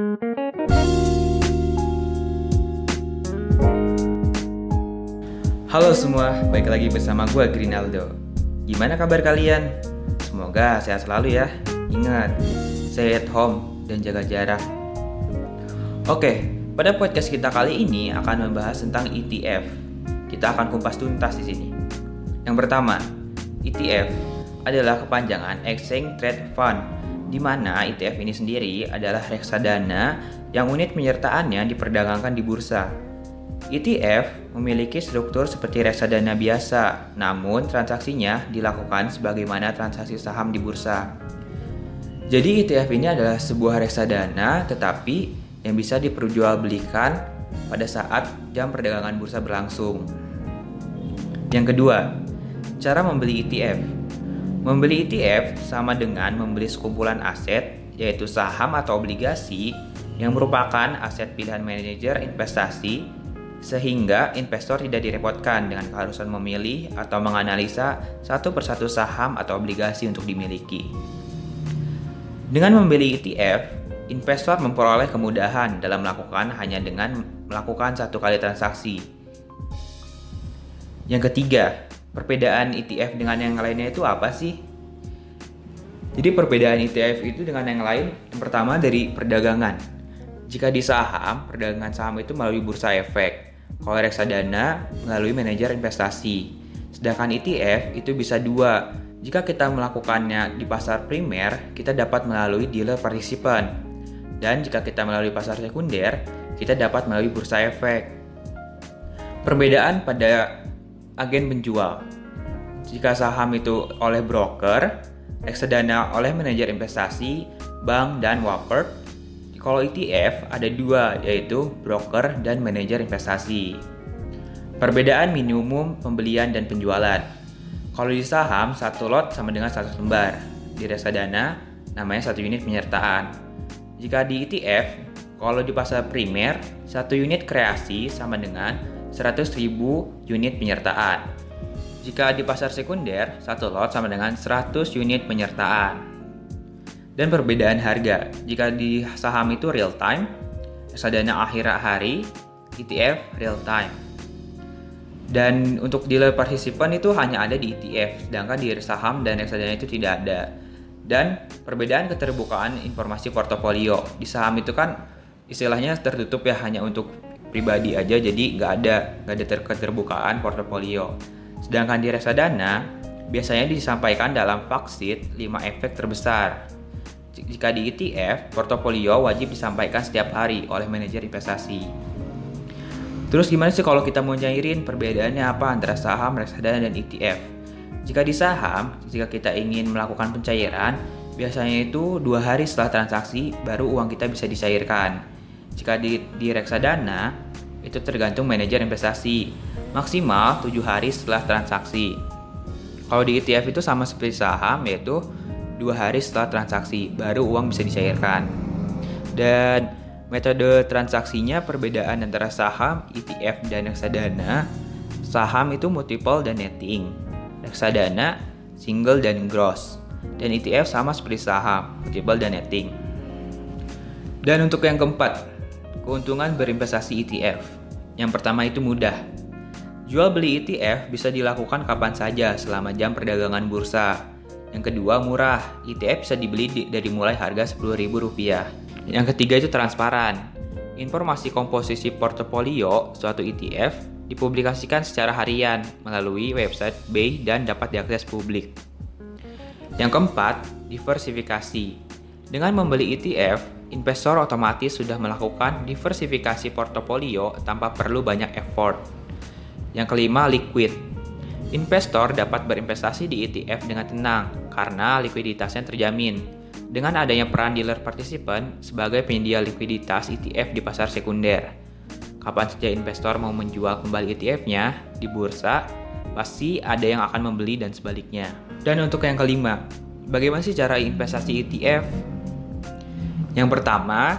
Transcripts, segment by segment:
Halo semua, baik lagi bersama gue Grinaldo. Gimana kabar kalian? Semoga sehat selalu ya. Ingat, stay at home dan jaga jarak. Oke, pada podcast kita kali ini akan membahas tentang ETF. Kita akan kumpas tuntas di sini. Yang pertama, ETF adalah kepanjangan Exchange Trade Fund, di mana ETF ini sendiri adalah reksadana yang unit penyertaannya diperdagangkan di bursa. ETF memiliki struktur seperti reksadana biasa, namun transaksinya dilakukan sebagaimana transaksi saham di bursa. Jadi ETF ini adalah sebuah reksadana tetapi yang bisa diperjualbelikan pada saat jam perdagangan bursa berlangsung. Yang kedua, cara membeli ETF. Membeli ETF sama dengan membeli sekumpulan aset, yaitu saham atau obligasi yang merupakan aset pilihan manajer investasi sehingga investor tidak direpotkan dengan keharusan memilih atau menganalisa satu persatu saham atau obligasi untuk dimiliki. Dengan membeli ETF, investor memperoleh kemudahan dalam melakukan hanya dengan melakukan satu kali transaksi. Yang ketiga, perbedaan ETF dengan yang lainnya itu apa sih? Jadi perbedaan ETF itu dengan yang lain, yang pertama dari perdagangan. Jika di saham, perdagangan saham itu melalui bursa efek, kalau reksadana melalui manajer investasi. Sedangkan ETF itu bisa dua. Jika kita melakukannya di pasar primer, kita dapat melalui dealer partisipan. Dan jika kita melalui pasar sekunder, kita dapat melalui bursa efek. Perbedaan pada agen penjual. Jika saham itu oleh broker, reksadana oleh manajer investasi, bank, dan wapert, kalau ETF ada dua, yaitu broker dan manajer investasi. Perbedaan minimum pembelian dan penjualan. Kalau di saham, satu lot sama dengan satu lembar. Di reksadana, namanya satu unit penyertaan. Jika di ETF, kalau di pasar primer, satu unit kreasi sama dengan 100.000 unit penyertaan. Jika di pasar sekunder, satu lot sama dengan 100 unit penyertaan dan perbedaan harga. Jika di saham itu real time, reksadana akhir hari, ETF real time. Dan untuk dealer partisipan itu hanya ada di ETF, sedangkan di saham dan reksadana itu tidak ada. Dan perbedaan keterbukaan informasi portofolio di saham itu kan istilahnya tertutup ya hanya untuk pribadi aja, jadi nggak ada nggak ada keterbukaan portofolio. Sedangkan di reksadana biasanya disampaikan dalam sheet 5 efek terbesar jika di ETF, portofolio wajib disampaikan setiap hari oleh manajer investasi. Terus gimana sih kalau kita mau nyairin perbedaannya apa antara saham, reksadana, dan ETF? Jika di saham, jika kita ingin melakukan pencairan, biasanya itu dua hari setelah transaksi baru uang kita bisa dicairkan. Jika di, di reksadana, itu tergantung manajer investasi, maksimal tujuh hari setelah transaksi. Kalau di ETF itu sama seperti saham, yaitu dua hari setelah transaksi, baru uang bisa dicairkan. Dan metode transaksinya perbedaan antara saham, ETF, dan reksadana. Saham itu multiple dan netting. Reksadana single dan gross. Dan ETF sama seperti saham, multiple dan netting. Dan untuk yang keempat, keuntungan berinvestasi ETF. Yang pertama itu mudah. Jual beli ETF bisa dilakukan kapan saja selama jam perdagangan bursa yang kedua, murah. ETF bisa dibeli dari mulai harga Rp10.000. Yang ketiga itu transparan. Informasi komposisi portofolio suatu ETF dipublikasikan secara harian melalui website BI dan dapat diakses publik. Yang keempat, diversifikasi. Dengan membeli ETF, investor otomatis sudah melakukan diversifikasi portofolio tanpa perlu banyak effort. Yang kelima, liquid. Investor dapat berinvestasi di ETF dengan tenang karena likuiditasnya terjamin. Dengan adanya peran dealer partisipan sebagai penyedia likuiditas ETF di pasar sekunder. Kapan saja investor mau menjual kembali ETF-nya di bursa, pasti ada yang akan membeli dan sebaliknya. Dan untuk yang kelima, bagaimana sih cara investasi ETF? Yang pertama,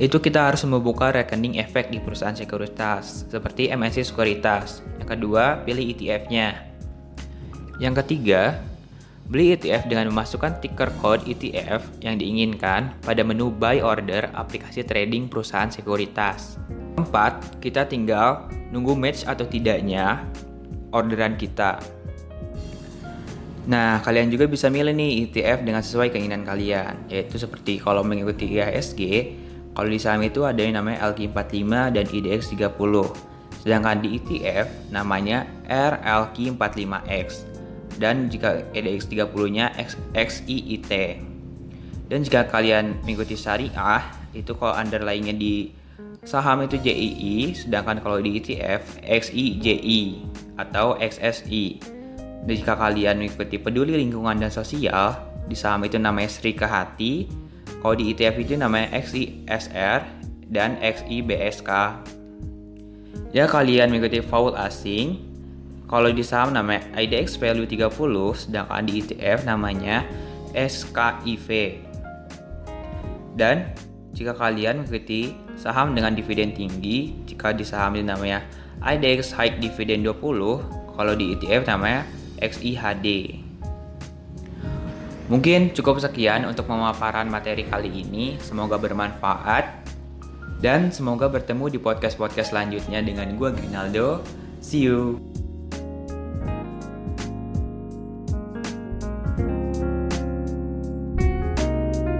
itu kita harus membuka rekening efek di perusahaan sekuritas seperti MNC Sekuritas. Yang kedua, pilih ETF-nya. Yang ketiga, Beli ETF dengan memasukkan ticker code ETF yang diinginkan pada menu buy order aplikasi trading perusahaan sekuritas. Keempat, kita tinggal nunggu match atau tidaknya orderan kita. Nah, kalian juga bisa milih nih ETF dengan sesuai keinginan kalian, yaitu seperti kalau mengikuti IHSG, kalau di saham itu ada yang namanya LQ45 dan IDX 30. Sedangkan di ETF namanya RLQ45X dan jika EDX 30-nya XIIT. Dan jika kalian mengikuti syariah, itu kalau underlying-nya di saham itu JII, sedangkan kalau di ETF XIJI atau XSI. Jika kalian mengikuti peduli lingkungan dan sosial, di saham itu namanya Sri Kehati, kalau di ETF itu namanya XISR dan XIBSK. Ya kalian mengikuti faul asing, kalau di saham namanya IDX Value 30, sedangkan di ETF namanya SKIV. Dan jika kalian mengikuti saham dengan dividen tinggi, jika di saham ini namanya IDX High Dividend 20, kalau di ETF namanya XIHD. Mungkin cukup sekian untuk pemaparan materi kali ini. Semoga bermanfaat. Dan semoga bertemu di podcast-podcast selanjutnya dengan gue Grinaldo. See you.